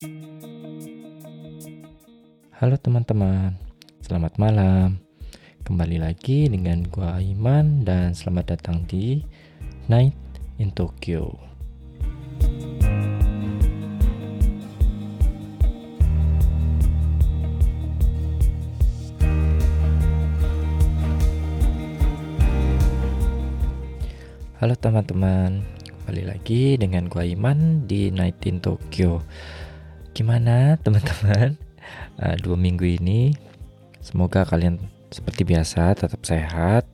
Halo teman-teman, selamat malam. Kembali lagi dengan gua Iman dan selamat datang di Night in Tokyo. Halo teman-teman, kembali lagi dengan gua Iman di Night in Tokyo. Gimana teman-teman? uh, dua minggu ini. Semoga kalian seperti biasa tetap sehat,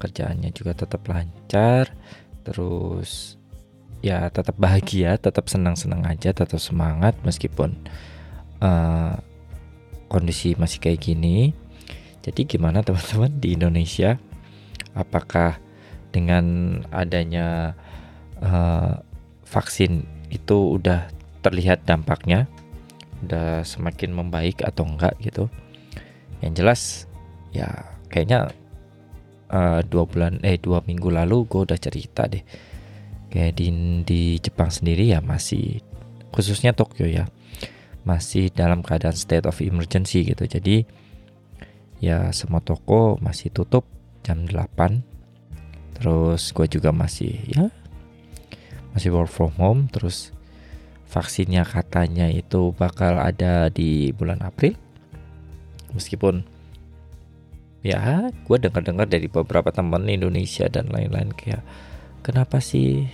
kerjaannya juga tetap lancar, terus ya tetap bahagia, tetap senang-senang aja, tetap semangat meskipun uh, kondisi masih kayak gini. Jadi gimana teman-teman di Indonesia? Apakah dengan adanya uh, vaksin itu udah terlihat dampaknya? udah semakin membaik atau enggak gitu. Yang jelas ya kayaknya uh, dua bulan eh dua minggu lalu gue udah cerita deh. Kayak di di Jepang sendiri ya masih khususnya Tokyo ya masih dalam keadaan state of emergency gitu. Jadi ya semua toko masih tutup jam 8 terus gue juga masih ya masih work from home. Terus vaksinnya katanya itu bakal ada di bulan April. Meskipun ya gue dengar-dengar dari beberapa teman Indonesia dan lain-lain kayak kenapa sih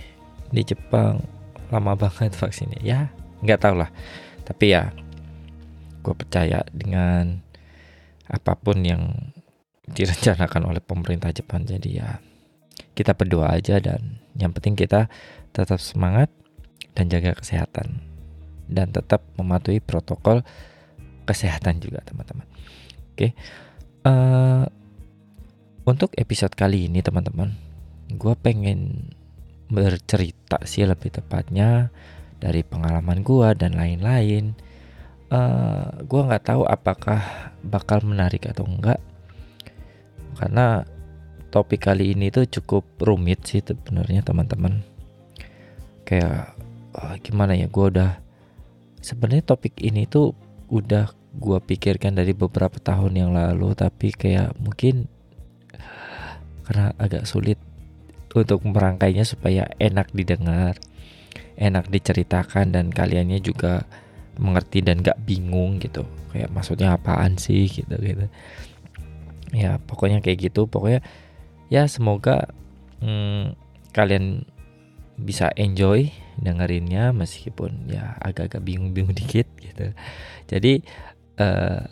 di Jepang lama banget vaksinnya? Ya nggak tau lah. Tapi ya gue percaya dengan apa pun yang direncanakan oleh pemerintah Jepang. Jadi ya kita berdoa aja dan yang penting kita tetap semangat dan jaga kesehatan dan tetap mematuhi protokol kesehatan juga teman-teman. Oke, uh, untuk episode kali ini teman-teman, gue pengen bercerita sih lebih tepatnya dari pengalaman gue dan lain-lain. Uh, eh, gue nggak tahu apakah bakal menarik atau enggak karena topik kali ini tuh cukup rumit sih sebenarnya teman-teman kayak uh, gimana ya gue udah sebenarnya topik ini tuh udah gue pikirkan dari beberapa tahun yang lalu tapi kayak mungkin karena agak sulit untuk merangkainya supaya enak didengar enak diceritakan dan kaliannya juga mengerti dan gak bingung gitu. Kayak maksudnya apaan sih gitu gitu. Ya pokoknya kayak gitu. Pokoknya ya semoga hmm, kalian bisa enjoy dengerinnya meskipun ya agak-agak bingung-bingung dikit gitu. Jadi uh,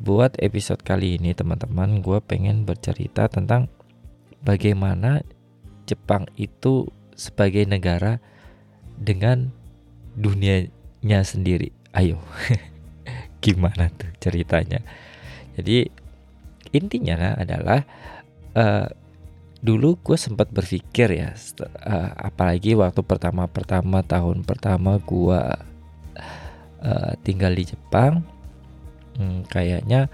buat episode kali ini teman-teman gue pengen bercerita tentang bagaimana Jepang itu sebagai negara dengan dunianya sendiri. Ayo, gimana tuh ceritanya? Jadi intinya adalah uh, dulu gue sempat berpikir ya uh, apalagi waktu pertama-pertama tahun pertama gue uh, tinggal di Jepang hmm, kayaknya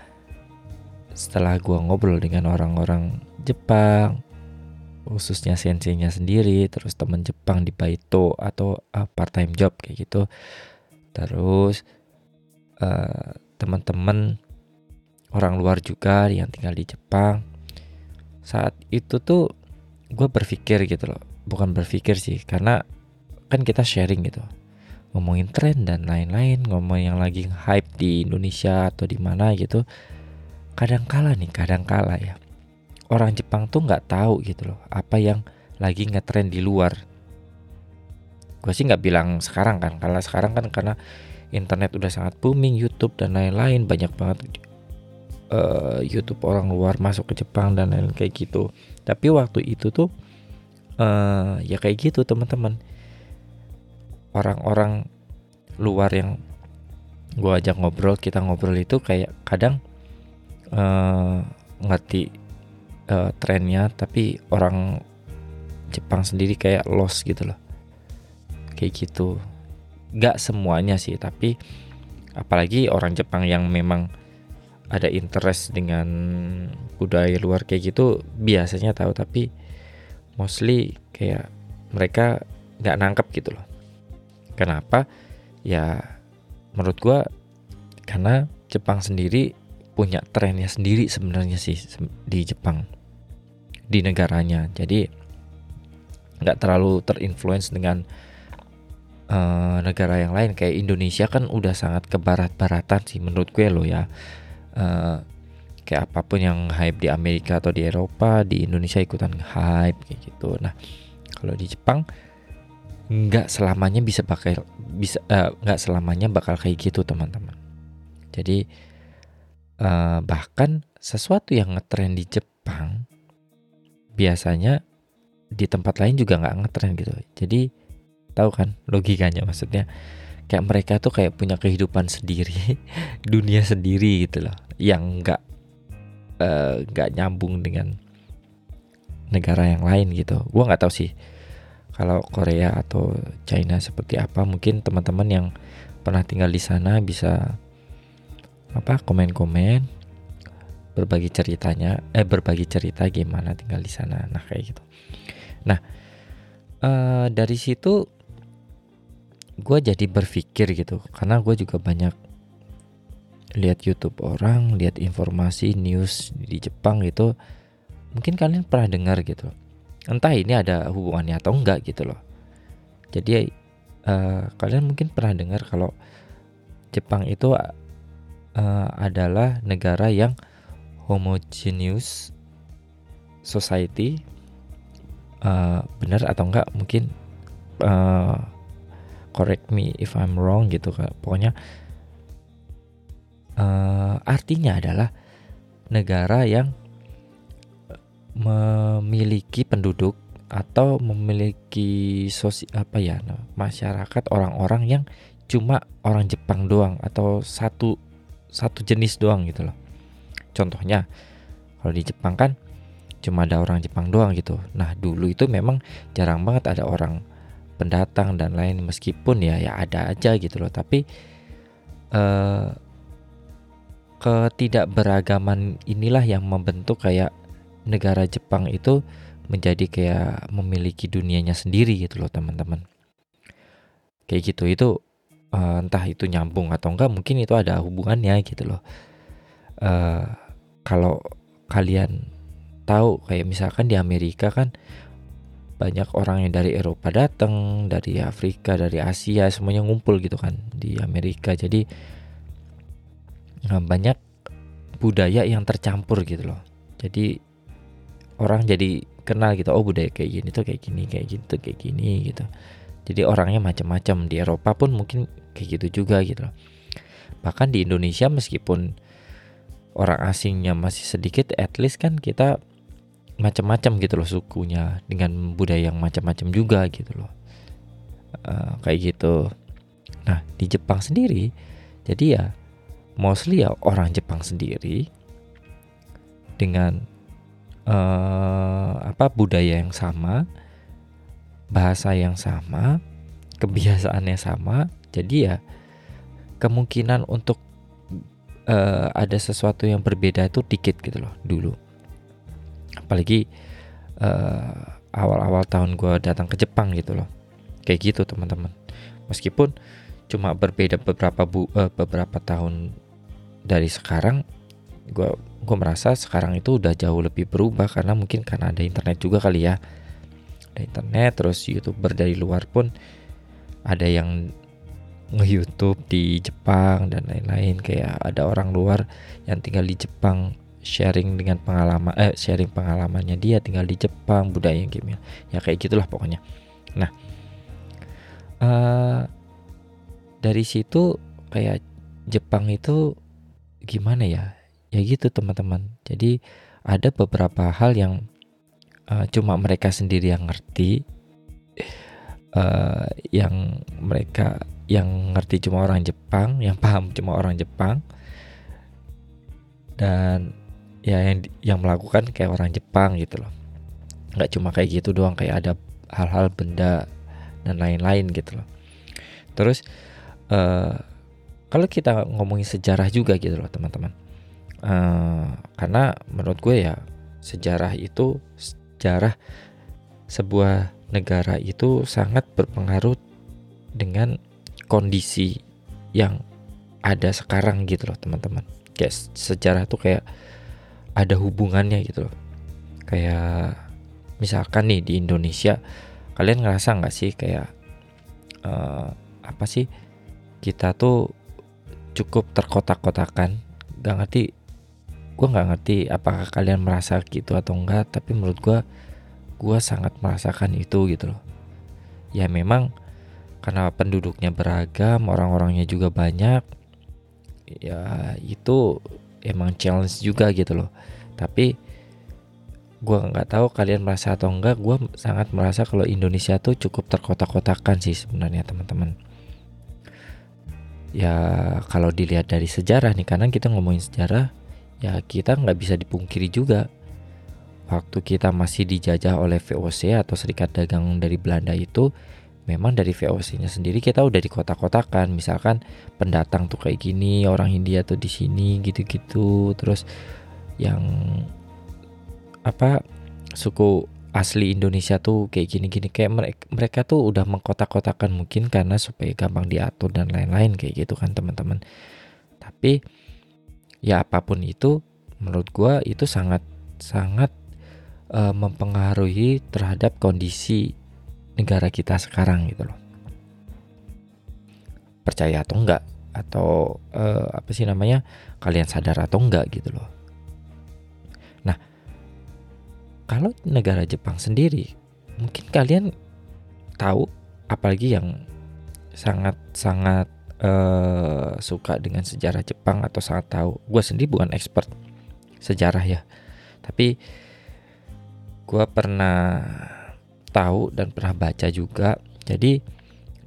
setelah gue ngobrol dengan orang-orang Jepang khususnya senseinya sendiri terus teman Jepang di Baito atau uh, part time job kayak gitu terus uh, teman-teman orang luar juga yang tinggal di Jepang saat itu tuh gue berpikir gitu loh. Bukan berpikir sih karena kan kita sharing gitu. Ngomongin tren dan lain-lain ngomong yang lagi hype di Indonesia atau di mana gitu. Kadang kala nih kadang kala ya. Orang Jepang tuh nggak tahu gitu loh apa yang lagi ngetren di luar. Gue sih nggak bilang sekarang kan karena sekarang kan karena internet udah sangat booming YouTube dan lain-lain banyak banget uh, YouTube orang luar masuk ke Jepang dan lain kayak gitu. Tapi waktu itu tuh uh, ya kayak gitu teman-teman. Orang-orang luar yang gue ajak ngobrol kita ngobrol itu kayak kadang uh, ngerti uh, trennya tapi orang Jepang sendiri kayak lost gitu loh. Kayak gitu. Nggak semuanya sih tapi apalagi orang Jepang yang memang ada interest dengan budaya luar kayak gitu biasanya tahu. Tapi mostly kayak mereka nggak nangkep gitu loh. Kenapa? Ya menurut gue karena Jepang sendiri punya trennya sendiri sebenarnya sih di Jepang di negaranya. Jadi nggak terlalu terinfluence dengan uh, negara yang lain. Kayak Indonesia kan udah sangat ke barat-baratan sih menurut gue lo ya uh, kayak apa pun yang hype di Amerika atau di Eropa di Indonesia ikutan hype kayak gitu. Nah kalau di Jepang nggak selamanya bisa pakai bisa uh, nggak selamanya bakal kayak gitu teman-teman. Jadi uh, bahkan sesuatu yang ngetren di Jepang biasanya di tempat lain juga nggak ngetren gitu. Jadi tahu kan logikanya maksudnya kayak mereka tuh kayak punya kehidupan sendiri dunia sendiri gitu loh. Yang nggak eh, nggak uh, nyambung dengan negara yang lain gitu. Gua nggak tahu sih kalau Korea atau China seperti apa. Mungkin teman-teman yang pernah tinggal di sana bisa apa komen-komen berbagi ceritanya eh berbagi cerita gimana tinggal di sana nah kayak gitu. Nah uh, dari situ gue jadi berpikir gitu karena gue juga banyak lihat YouTube orang lihat informasi news di Jepang gitu. Mungkin kalian pernah dengar gitu. Entah ini ada hubungannya atau enggak gitu loh. Jadi uh, kalian mungkin pernah dengar kalau Jepang itu uh, adalah negara yang homogeneous society. Uh, benar atau enggak mungkin uh, correct me if I'm wrong gitu kan pokoknya uh, artinya adalah negara yang memiliki penduduk atau memiliki sosi apa ya masyarakat orang-orang yang cuma orang Jepang doang atau satu satu jenis doang gitu loh. Contohnya kalau di Jepang kan cuma ada orang Jepang doang gitu. Nah dulu itu memang jarang banget ada orang pendatang dan lain meskipun ya ya ada aja gitu loh. Tapi eh, ketidakberagaman inilah yang membentuk kayak negara Jepang itu menjadi kayak memiliki dunianya sendiri gitu loh teman-teman kayak gitu itu uh, entah itu nyambung atau enggak mungkin itu ada hubungannya gitu loh uh, kalau kalian tahu kayak misalkan di Amerika kan banyak orang yang dari Eropa datang, dari Afrika, dari Asia, semuanya ngumpul gitu kan di Amerika. Jadi nah, banyak budaya yang tercampur gitu loh. Jadi orang jadi kenal gitu oh budaya kayak gini tuh kayak gini kayak gitu kayak gini gitu jadi orangnya macam-macam di Eropa pun mungkin kayak gitu juga gitu loh bahkan di Indonesia meskipun orang asingnya masih sedikit at least kan kita macam-macam gitu loh sukunya dengan budaya yang macam-macam juga gitu loh uh, kayak gitu nah di Jepang sendiri jadi ya mostly ya orang Jepang sendiri dengan uh, apa budaya yang sama, bahasa yang sama, kebiasaannya sama. Jadi ya kemungkinan untuk uh, ada sesuatu yang berbeda itu dikit gitu loh dulu. Apalagi uh, awal-awal tahun gue datang ke Jepang gitu loh. Kayak gitu teman-teman. Meskipun cuma berbeda beberapa bu, uh, beberapa tahun dari sekarang, gue gue merasa sekarang itu udah jauh lebih berubah karena mungkin karena ada internet juga kali ya ada internet terus youtuber dari luar pun ada yang nge-youtube di Jepang dan lain-lain kayak ada orang luar yang tinggal di Jepang sharing dengan pengalaman eh sharing pengalamannya dia tinggal di Jepang budaya gimana ya kayak gitulah pokoknya. Nah uh, dari situ kayak Jepang itu gimana ya? Ya gitu teman-teman. Jadi ada beberapa hal yang uh, cuma mereka sendiri yang ngerti uh, yang mereka yang ngerti cuma orang Jepang yang paham cuma orang Jepang. Dan ya yang yang melakukan kayak orang Jepang gitu loh. Nggak cuma kayak gitu doang kayak ada hal-hal benda dan lain-lain gitu loh. Terus uh, kalau kita ngomongin sejarah juga gitu loh teman-teman. Uh, karena menurut gue ya sejarah itu sejarah sebuah negara itu sangat berpengaruh dengan kondisi yang ada sekarang gitu loh teman-teman. Kayak sejarah tuh kayak ada hubungannya gitu loh. Kayak misalkan nih di Indonesia kalian ngerasa nggak sih kayak uh, apa sih kita tuh cukup terkotak-kotakan? Gak ngerti gue nggak ngerti apakah kalian merasa gitu atau enggak tapi menurut gue gue sangat merasakan itu gitu loh. Ya memang karena penduduknya beragam orang-orangnya juga banyak ya itu emang challenge juga gitu loh. Tapi gue nggak tahu kalian merasa atau enggak gue sangat merasa kalau Indonesia tuh cukup terkotak-kotakan sih sebenarnya teman-teman. Ya kalau dilihat dari sejarah nih karena kita ngomongin sejarah ya kita nggak bisa dipungkiri juga. Waktu kita masih dijajah oleh VOC atau Serikat Dagang dari Belanda itu memang dari VOC-nya sendiri kita udah di kota-kotakan misalkan pendatang tuh kayak gini orang India tuh di sini gitu-gitu. Terus yang apa suku asli Indonesia tuh kayak gini-gini. Kayak mereka mereka tuh udah mengkotak-kotakan mungkin karena supaya gampang diatur dan lain-lain kayak gitu kan teman-teman. Tapi ya apa pun itu menurut gue itu sangat sangat uh, mempengaruhi terhadap kondisi negara kita sekarang gitu loh. Percaya atau enggak? Atau uh, apa sih namanya? Kalian sadar atau enggak gitu loh. Nah kalau negara Jepang sendiri mungkin kalian tahu apalagi yang sangat sangat uh, suka dengan sejarah Jepang atau sangat tahu. Gue sendiri bukan expert sejarah ya, tapi gue pernah tahu dan pernah baca juga. Jadi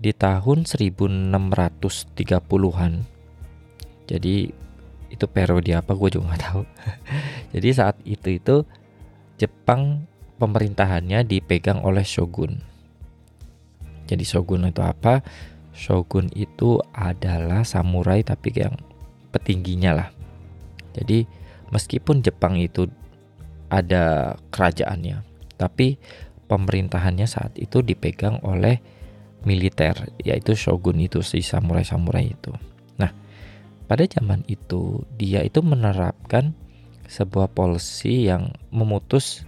di tahun 1630-an, jadi itu periode apa gue juga nggak tahu. jadi saat itu itu Jepang pemerintahannya dipegang oleh shogun. Jadi shogun itu apa? shogun itu adalah samurai tapi yang petingginya lah. Jadi meskipun Jepang itu ada kerajaannya, tapi pemerintahannya saat itu dipegang oleh militer, yaitu shogun itu si samurai-samurai itu. Nah, pada zaman itu dia itu menerapkan sebuah polisi yang memutus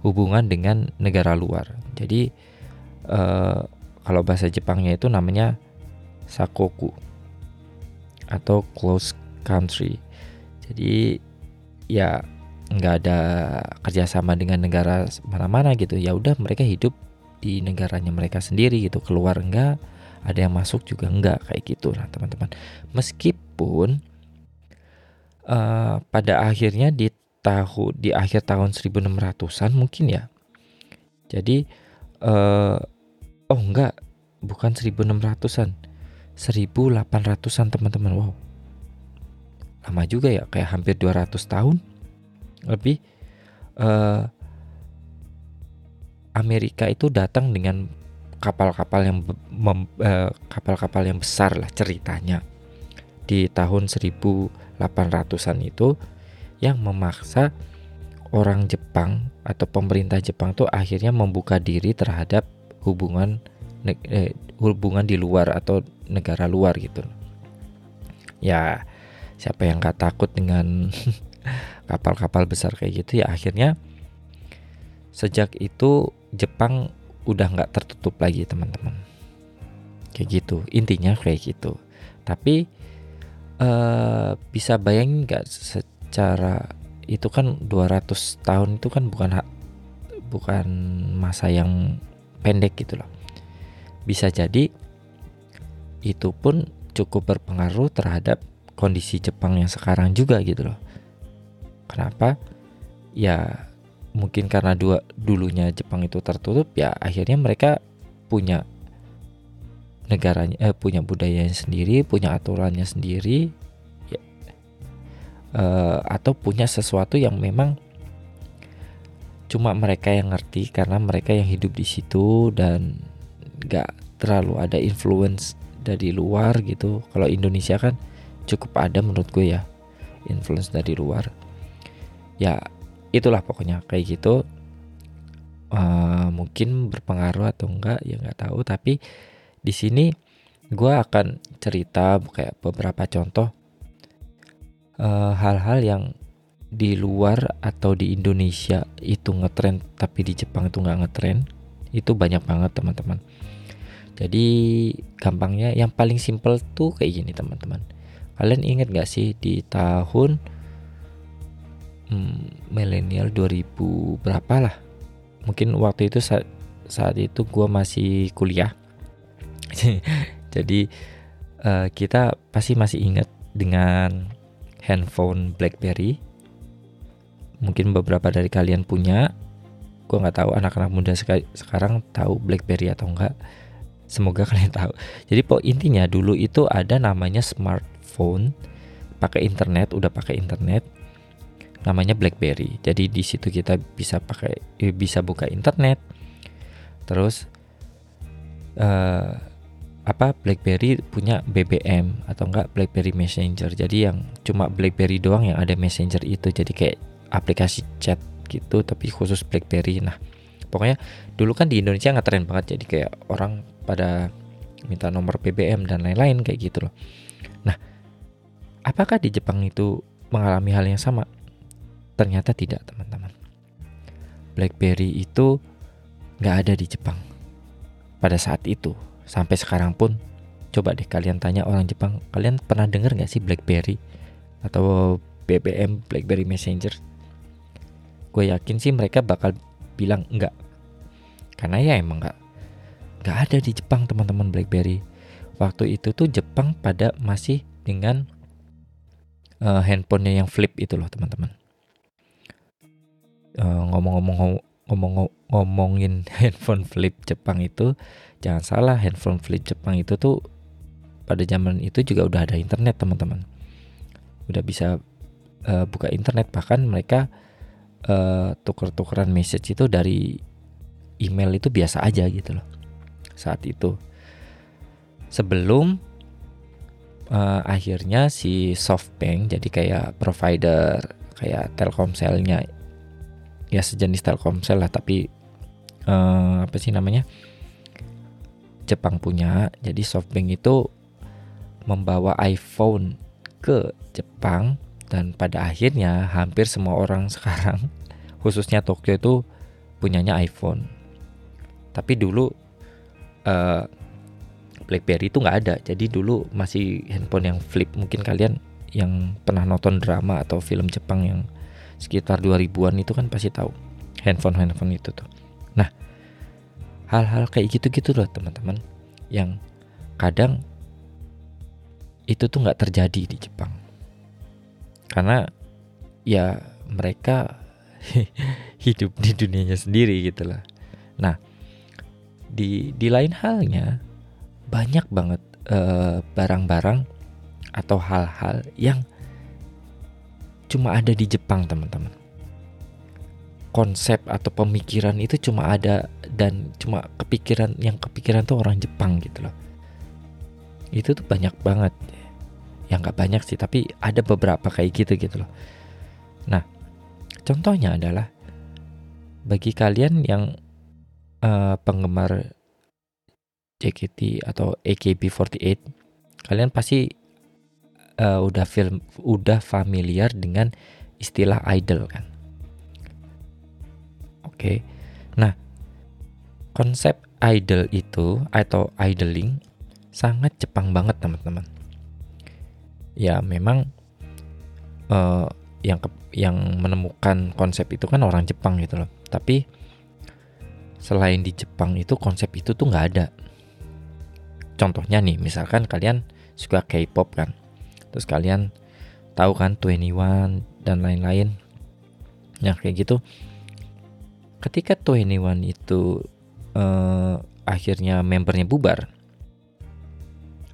hubungan dengan negara luar. Jadi eh, kalau bahasa Jepangnya itu namanya sakoku atau close country. Jadi ya nggak ada kerjasama dengan negara mana-mana gitu. Ya udah mereka hidup di negaranya mereka sendiri gitu. Keluar enggak, ada yang masuk juga enggak kayak gitu lah teman-teman. Meskipun uh, pada akhirnya di tahun di akhir tahun 1600-an mungkin ya. Jadi uh, oh enggak, bukan 1600-an 1800-an teman-teman wow lama juga ya kayak hampir 200 tahun lebih uh, Amerika itu datang dengan kapal-kapal yang uh, kapal-kapal yang besar lah ceritanya. Di tahun 1800-an itu yang memaksa orang Jepang atau pemerintah Jepang tuh akhirnya membuka diri terhadap hubungan eh, hubungan di luar atau negara luar gitu. Ya siapa yang gak takut dengan kapal-kapal besar kayak gitu ya akhirnya sejak itu Jepang udah nggak tertutup lagi teman-teman. Kayak gitu intinya kayak gitu. Tapi uh, bisa bayangin nggak secara itu kan 200 tahun itu kan bukan bukan masa yang pendek gitu loh. Bisa jadi itu pun cukup berpengaruh terhadap kondisi Jepang yang sekarang juga gitu loh. Kenapa? Ya mungkin karena dua dulunya Jepang itu tertutup ya akhirnya mereka punya negaranya eh, punya budayanya sendiri, punya aturannya sendiri ya, eh, atau punya sesuatu yang memang cuma mereka yang ngerti karena mereka yang hidup di situ dan gak terlalu ada influence dari luar gitu kalau Indonesia kan cukup ada menurut gue ya influence dari luar ya itulah pokoknya kayak gitu. Uh, mungkin berpengaruh atau enggak ya nggak tahu. Tapi di sini gue akan cerita kayak beberapa contoh eh, hal-hal uh, yang di luar atau di Indonesia itu ngetren tapi di Jepang itu nggak ngetren itu banyak banget teman-teman. Jadi gampangnya yang paling simple tuh kayak gini teman-teman. Kalian inget gak sih di tahun hmm, milenial 2000 berapa lah. Mungkin waktu itu saat, saat itu gue masih kuliah. Jadi uh, kita pasti masih ingat dengan handphone BlackBerry. Mungkin beberapa dari kalian punya. Gue nggak tahu anak-anak muda sekarang tahu BlackBerry atau enggak semoga kalian tahu. Jadi po intinya dulu itu ada namanya smartphone. Pakai internet udah pakai internet namanya BlackBerry. Jadi di situ kita bisa pakai eh, bisa buka internet. Terus uh, apa BlackBerry punya BBM atau enggak BlackBerry Messenger. Jadi yang cuma BlackBerry doang yang ada Messenger itu. Jadi kayak aplikasi chat gitu tapi khusus BlackBerry. Nah pokoknya dulu kan di Indonesia nggak tren banget. Jadi kayak orang pada minta nomor BBM dan lain-lain kayak gitu loh. Nah apakah di Jepang itu mengalami hal yang sama ternyata tidak teman-teman. BlackBerry itu nggak ada di Jepang. Pada saat itu sampai sekarang pun coba deh kalian tanya orang Jepang kalian pernah dengar nggak sih BlackBerry atau BBM BlackBerry Messenger? Gue yakin sih mereka bakal bilang enggak karena ya emang enggak enggak ada di Jepang teman-teman BlackBerry. Waktu itu tuh Jepang pada masih dengan uh, handphonenya yang flip itu loh teman-teman uh, ngomong-ngomong ngomong ngomongin handphone flip Jepang itu jangan salah handphone flip Jepang itu tuh pada zaman itu juga udah ada internet teman-teman. Udah bisa uh, buka internet. Bahkan mereka uh, tuker-tukeran message itu dari email itu biasa aja gitu loh saat itu. Sebelum uh, akhirnya si SoftBank jadi kayak provider kayak Telkomselnya ya sejenis Telkomsel lah tapi uh, apa sih namanya? Jepang punya. Jadi SoftBank itu membawa iPhone ke Jepang dan pada akhirnya hampir semua orang sekarang khususnya Tokyo itu punyanya iPhone. Tapi dulu uh, BlackBerry itu nggak ada. Jadi dulu masih handphone yang flip. Mungkin kalian yang pernah nonton drama atau film Jepang yang sekitar 2000-an itu kan pasti tahu. Handphone-handphone itu tuh. Nah hal-hal kayak gitu-gitu loh teman-teman yang kadang itu tuh nggak terjadi di Jepang. Karena ya mereka hidup di dunianya sendiri gitu lah. Nah, di di lain halnya banyak banget barang eh, barang-barang atau hal-hal yang cuma ada di Jepang, teman-teman. Konsep atau pemikiran itu cuma ada dan cuma kepikiran yang kepikiran tuh orang Jepang gitu loh. Itu tuh banyak banget ya nggak banyak sih tapi ada beberapa kayak gitu gitu loh nah contohnya adalah bagi kalian yang uh, penggemar JKT atau AKB48 kalian pasti uh, udah film udah familiar dengan istilah idol kan. Oke. Okay. nah konsep idol itu atau idling sangat Jepang banget teman-teman. Ya memang uh, yang ke, yang menemukan konsep itu kan orang Jepang gitu loh. Tapi selain di Jepang itu konsep itu tuh nggak ada. Contohnya nih misalkan kalian suka K-pop kan terus kalian tahu kan 21 dan lain-lain ya kayak gitu ketika 21 itu uh, akhirnya membernya bubar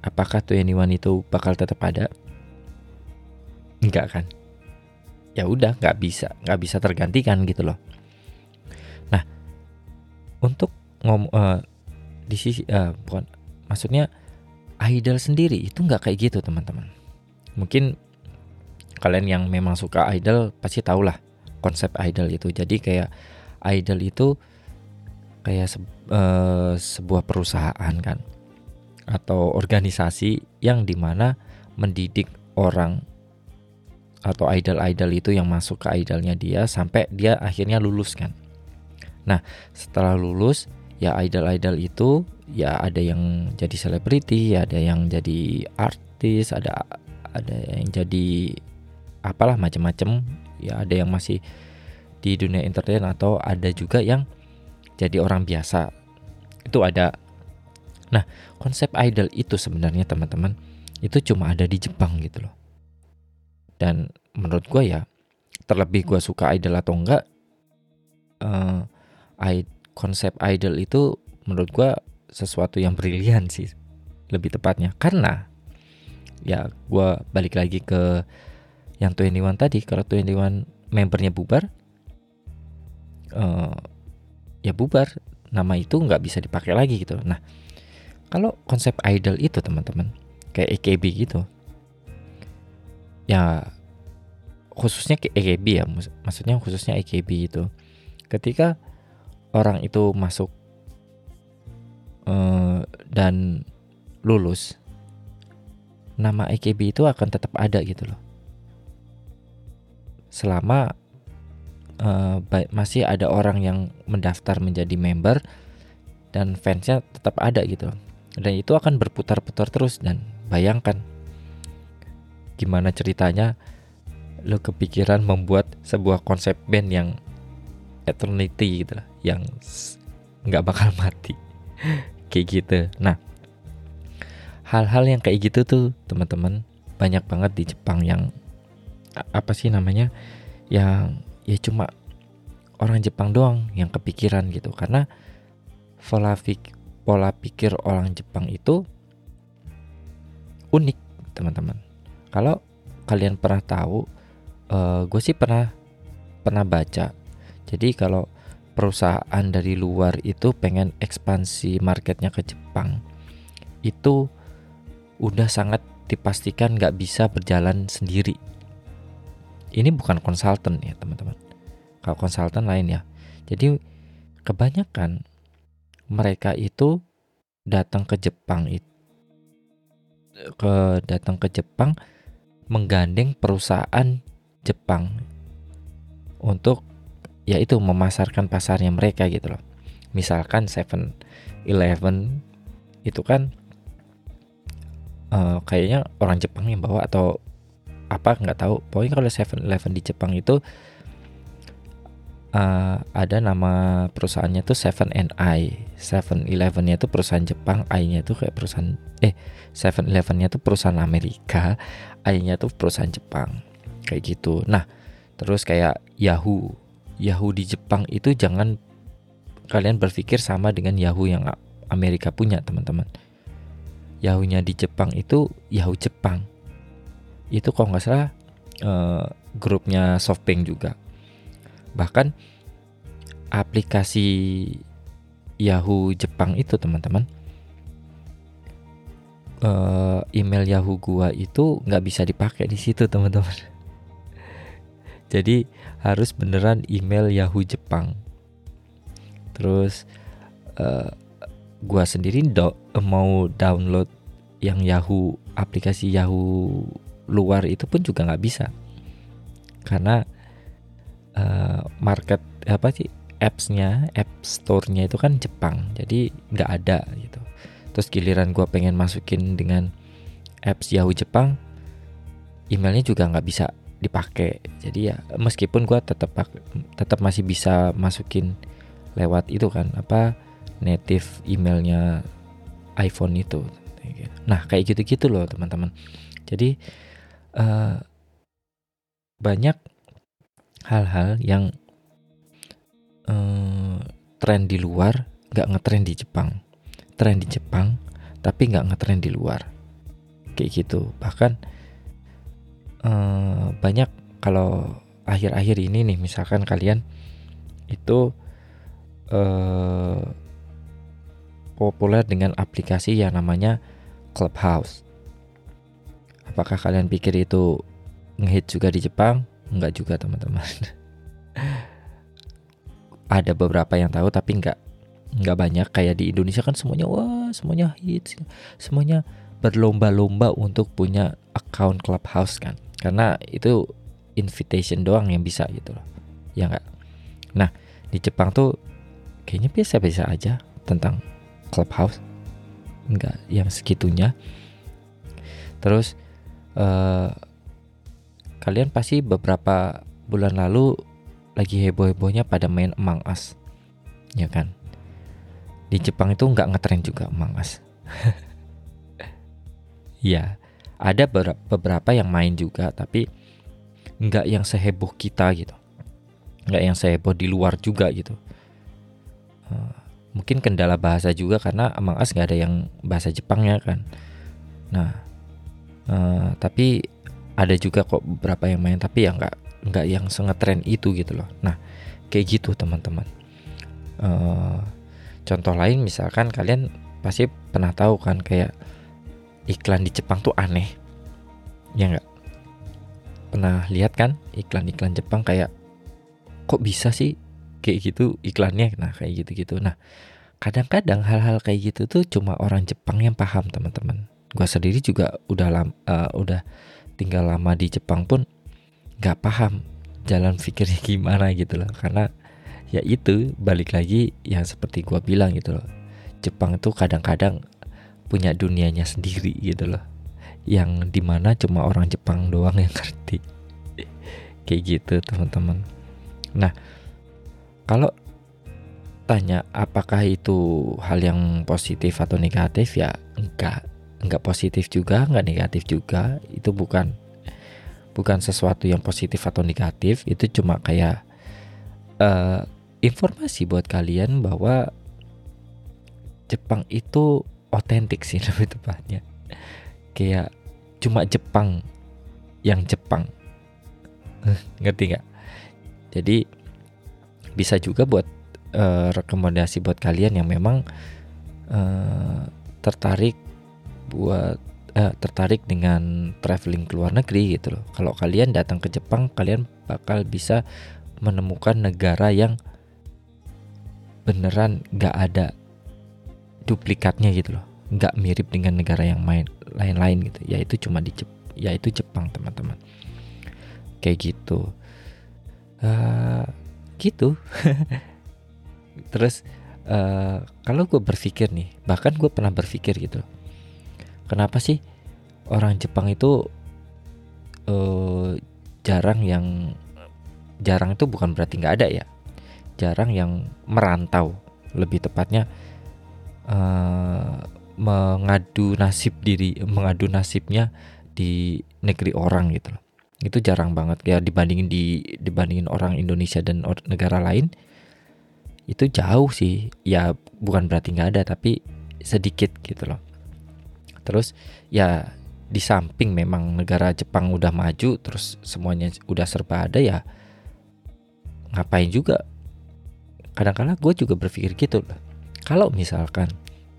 apakah 21 itu bakal tetap ada Enggak kan? Ya udah nggak bisa, nggak bisa tergantikan gitu loh. Nah, untuk ngom uh, di sisi uh, bukan maksudnya idol sendiri itu nggak kayak gitu teman-teman. Mungkin kalian yang memang suka idol pasti tahu lah konsep idol itu. Jadi kayak idol itu kayak se uh, sebuah perusahaan kan atau organisasi yang di mana mendidik orang atau idol-idol itu yang masuk ke idolnya dia sampai dia akhirnya lulus kan. Nah setelah lulus ya idol-idol itu ya ada yang jadi selebriti, ya ada yang jadi artis, ada ada yang jadi apalah macam-macam, ya ada yang masih di dunia entertain atau ada juga yang jadi orang biasa. Itu ada. Nah, konsep idol itu sebenarnya teman-teman itu cuma ada di Jepang gitu loh. Dan menurut gue ya terlebih gue suka idol atau enggak uh, konsep idol itu menurut gue sesuatu yang brilian sih lebih tepatnya karena ya gue balik lagi ke yang 21 tadi. Kalau 21 membernya bubar uh, ya bubar. Nama itu nggak bisa dipakai lagi gitu. Nah kalau konsep idol itu teman-teman kayak EKB gitu ya khususnya ke EKB ya maksudnya khususnya EKB itu ketika orang itu masuk uh, dan lulus nama EKB itu akan tetap ada gitu loh. Selama uh, masih ada orang yang mendaftar menjadi member dan fansnya tetap ada gitu. Dan itu akan berputar-putar terus dan bayangkan gimana ceritanya lo kepikiran membuat sebuah konsep band yang eternity gitu lah yang nggak bakal mati. Kayak gitu. Nah hal-hal yang kayak gitu tuh teman-teman banyak banget di Jepang yang apa sih namanya yang ya cuma orang Jepang doang yang kepikiran gitu. Karena pola pikir pola pikir orang Jepang itu unik teman-teman. Kalau kalian pernah tahu uh, gue sih pernah pernah baca. Jadi kalau perusahaan dari luar itu pengen ekspansi marketnya ke Jepang itu udah sangat dipastikan nggak bisa berjalan sendiri. Ini bukan konsultan ya teman-teman. Kalau konsultan lain ya. Jadi kebanyakan mereka itu datang ke Jepang itu ke datang ke Jepang menggandeng perusahaan Jepang untuk yaitu memasarkan pasarnya mereka gitu loh. Misalkan Seven Eleven itu kan uh, kayaknya orang Jepang yang bawa atau apa nggak tahu. Pokoknya kalau Seven Eleven di Jepang itu uh, ada nama perusahaannya tuh Seven and I. Seven Eleven-nya itu perusahaan Jepang, I-nya tuh kayak perusahaan eh Seven Eleven-nya tuh perusahaan Amerika, I-nya tuh perusahaan Jepang. Kayak gitu. Nah, terus kayak Yahoo. Yahoo di Jepang itu jangan kalian berpikir sama dengan Yahoo yang Amerika punya, teman-teman. Yahoo-nya di Jepang itu Yahoo Jepang. Itu kalau nggak salah uh, grupnya SoftBank juga. Bahkan aplikasi Yahoo Jepang itu teman-teman uh, email Yahoo gua itu nggak bisa dipakai di situ teman-teman. Jadi harus beneran email Yahoo Jepang. Terus uh, gua sendiri do mau download yang Yahoo aplikasi Yahoo luar itu pun juga nggak bisa. Karena uh, market apa sih appsnya app store-nya itu kan Jepang jadi nggak ada gitu. Terus giliran gue pengen masukin dengan apps Yahoo Jepang emailnya juga nggak bisa dipakai. Jadi ya meskipun gue tetap tetap masih bisa masukin lewat itu kan apa native emailnya iPhone itu. Nah kayak gitu-gitu loh teman-teman. Jadi uh, banyak hal-hal yang uh, tren di luar nggak ngetren di Jepang. Tren di Jepang tapi nggak ngetren di luar. Kayak gitu. Bahkan uh, banyak kalau akhir-akhir ini nih misalkan kalian itu uh, populer dengan aplikasi yang namanya Clubhouse. Apakah kalian pikir itu ngehit juga di Jepang? Enggak juga teman-teman. Ada beberapa yang tahu tapi enggak nggak banyak. Kayak di Indonesia kan semuanya wah semuanya hits semuanya berlomba-lomba untuk punya account clubhouse kan. Karena itu invitation doang yang bisa gitu loh. Ya nggak? Nah di Jepang tuh kayaknya biasa-biasa aja tentang clubhouse. Nggak yang segitunya. Terus uh, kalian pasti beberapa bulan lalu lagi heboh-hebohnya pada main Among Us. Ya kan? Di Jepang itu nggak ngetren juga Among Us. Ya ada beberapa yang main juga tapi nggak yang seheboh kita gitu. Nggak yang seheboh di luar juga gitu. Uh, mungkin kendala bahasa juga karena Among Us nggak ada yang bahasa Jepangnya kan. Nah uh, tapi ada juga kok beberapa yang main tapi ya nggak nggak yang tren itu gitu loh. Nah kayak gitu teman-teman. Uh, contoh lain misalkan kalian pasti pernah tahu kan kayak iklan di Jepang tuh aneh. Ya nggak? Pernah lihat kan iklan-iklan Jepang kayak kok bisa sih kayak gitu iklannya nah kayak gitu-gitu. Nah kadang-kadang hal-hal kayak gitu tuh cuma orang Jepang yang paham teman-teman. Gua sendiri juga udah lam, uh, udah tinggal lama di Jepang pun nggak paham jalan pikirnya gimana gitu loh. Karena ya itu balik lagi yang seperti gua bilang gitu loh. Jepang itu kadang-kadang punya dunianya sendiri gitu loh. Yang di mana cuma orang Jepang doang yang ngerti. Kayak gitu teman-teman. Nah kalau tanya apakah itu hal yang positif atau negatif ya enggak. Enggak positif juga enggak negatif juga. Itu bukan bukan sesuatu yang positif atau negatif. Itu cuma kayak uh, informasi buat kalian bahwa Jepang itu otentik sih lebih tepatnya. Kayak cuma Jepang yang Jepang. Ngerti nggak? Jadi bisa juga buat uh, rekomendasi buat kalian yang memang uh, tertarik buat uh, tertarik dengan traveling ke luar negeri gitu loh. Kalau kalian datang ke Jepang kalian bakal bisa menemukan negara yang beneran nggak ada duplikatnya gitu loh. Nggak mirip dengan negara yang main lain-lain gitu. Yaitu cuma di Jep yaitu Jepang teman-teman. Kayak gitu. Uh, gitu. Terus uh, kalau gue berpikir nih bahkan gue pernah berpikir gitu. Kenapa sih orang Jepang itu uh, jarang yang jarang itu bukan berarti nggak ada ya. Jarang yang merantau. Lebih tepatnya uh, mengadu nasib diri mengadu nasibnya di negeri orang gitu loh itu jarang banget. Ya dibandingin di dibandingin orang Indonesia dan negara lain itu jauh sih. Ya bukan berarti nggak ada tapi sedikit gitu loh. Terus ya di samping memang negara Jepang udah maju terus semuanya udah serba ada ya ngapain juga? Kadang-kadang gue juga berpikir gitu loh. Kalau misalkan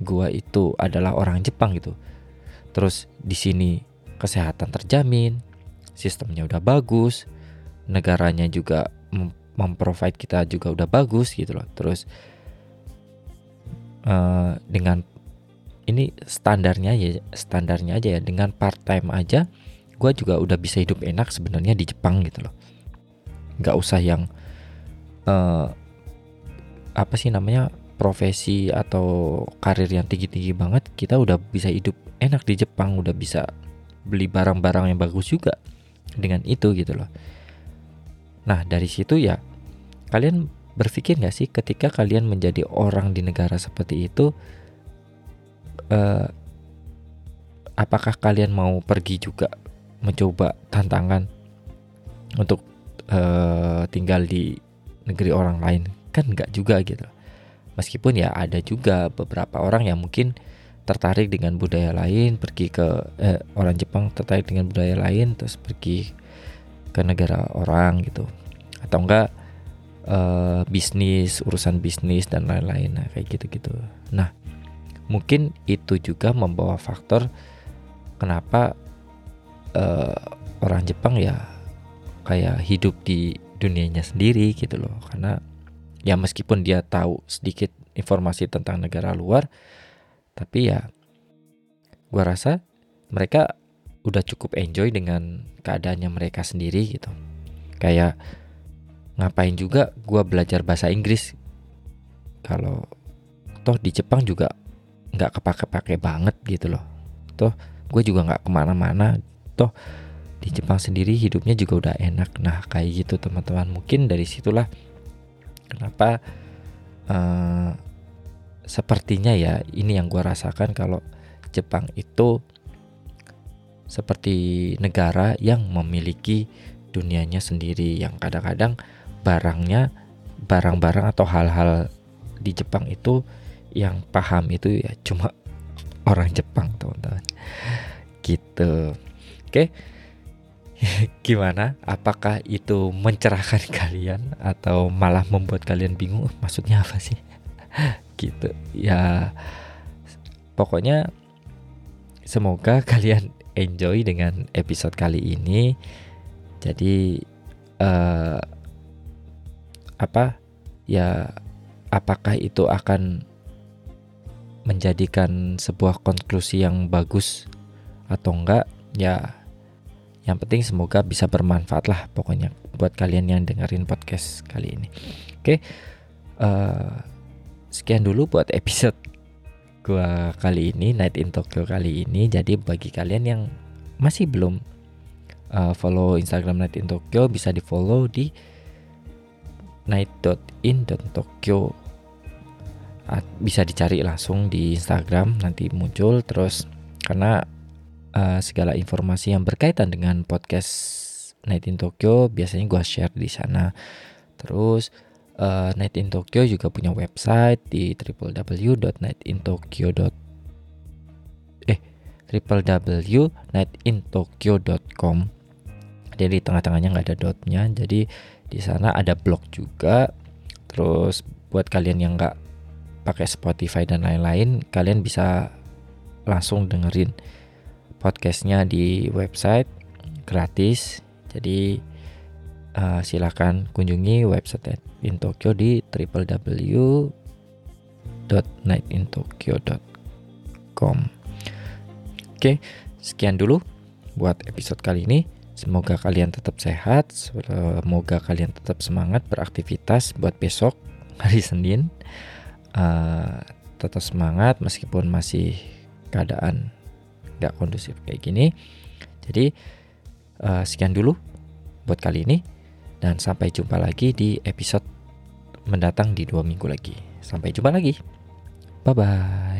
gue itu adalah orang Jepang gitu terus di sini kesehatan terjamin sistemnya udah bagus negaranya juga mem memprovide kita juga udah bagus gitu loh. Terus uh, dengan ini standarnya ya standarnya aja ya dengan part time aja gue juga udah bisa hidup enak sebenarnya di Jepang gitu loh. Nggak usah yang uh, apa sih namanya profesi atau karir yang tinggi-tinggi banget kita udah bisa hidup enak di Jepang udah bisa beli barang-barang yang bagus juga dengan itu gitu loh. Nah dari situ ya kalian berpikir gak sih ketika kalian menjadi orang di negara seperti itu uh, apakah kalian mau pergi juga mencoba tantangan untuk uh, tinggal di negeri orang lain? Kan nggak juga gitu. Meskipun ya ada juga beberapa orang yang mungkin tertarik dengan budaya lain pergi ke eh, orang Jepang tertarik dengan budaya lain terus pergi ke negara orang gitu. Atau enggak eh, bisnis urusan bisnis dan lain-lain nah, kayak gitu-gitu. Nah mungkin itu juga membawa faktor kenapa eh, orang Jepang ya kayak hidup di dunianya sendiri gitu loh. Karena ya meskipun dia tahu sedikit informasi tentang negara luar tapi ya gua rasa mereka udah cukup enjoy dengan keadaannya mereka sendiri gitu. Kayak ngapain juga gua belajar bahasa Inggris? Kalau toh di Jepang juga nggak kepake-pake banget gitu loh. Toh gue juga nggak ke mana-mana. Toh di Jepang sendiri hidupnya juga udah enak. Nah kayak gitu teman-teman. Mungkin dari situlah kenapa uh, sepertinya ya ini yang gue rasakan kalau Jepang itu seperti negara yang memiliki dunianya sendiri yang kadang-kadang barangnya barang-barang atau hal-hal di Jepang itu yang paham itu ya cuma orang Jepang teman-teman. Gitu. Oke. Gimana? Apakah itu mencerahkan kalian atau malah membuat kalian bingung? Maksudnya apa sih gitu. Ya pokoknya semoga kalian enjoy dengan episode kali ini. Jadi uh, apa? Ya apakah itu akan menjadikan sebuah konklusi yang bagus atau enggak? Ya yang penting semoga bisa bermanfaat lah pokoknya buat kalian yang dengerin podcast kali ini. Oke uh, sekian dulu buat episode gua kali ini Night in Tokyo kali ini. Jadi bagi kalian yang masih belum uh, follow Instagram Night in Tokyo bisa di follow di night.in.tokyo bisa dicari langsung di Instagram nanti muncul terus. Karena uh, segala informasi yang berkaitan dengan podcast Night in Tokyo biasanya gua share di sana. Terus uh, Night in Tokyo juga punya website di www.nightintokyo. eh www.nightintokyo.com. Jadi di tengah-tengahnya nggak ada dotnya. Jadi di sana ada blog juga. Terus buat kalian yang nggak pakai Spotify dan lain-lain, kalian bisa langsung dengerin podcastnya di website gratis. Jadi uh, silakan kunjungi website in Tokyo di www.nightintokyo.com. Oke, sekian dulu buat episode kali ini. Semoga kalian tetap sehat, semoga kalian tetap semangat beraktivitas buat besok hari Senin. Uh, tetap semangat meskipun masih keadaan gak kondusif kayak gini. Jadi uh, sekian dulu buat kali ini. Dan sampai jumpa lagi di episode mendatang di dua minggu lagi. Sampai jumpa lagi. Bye bye.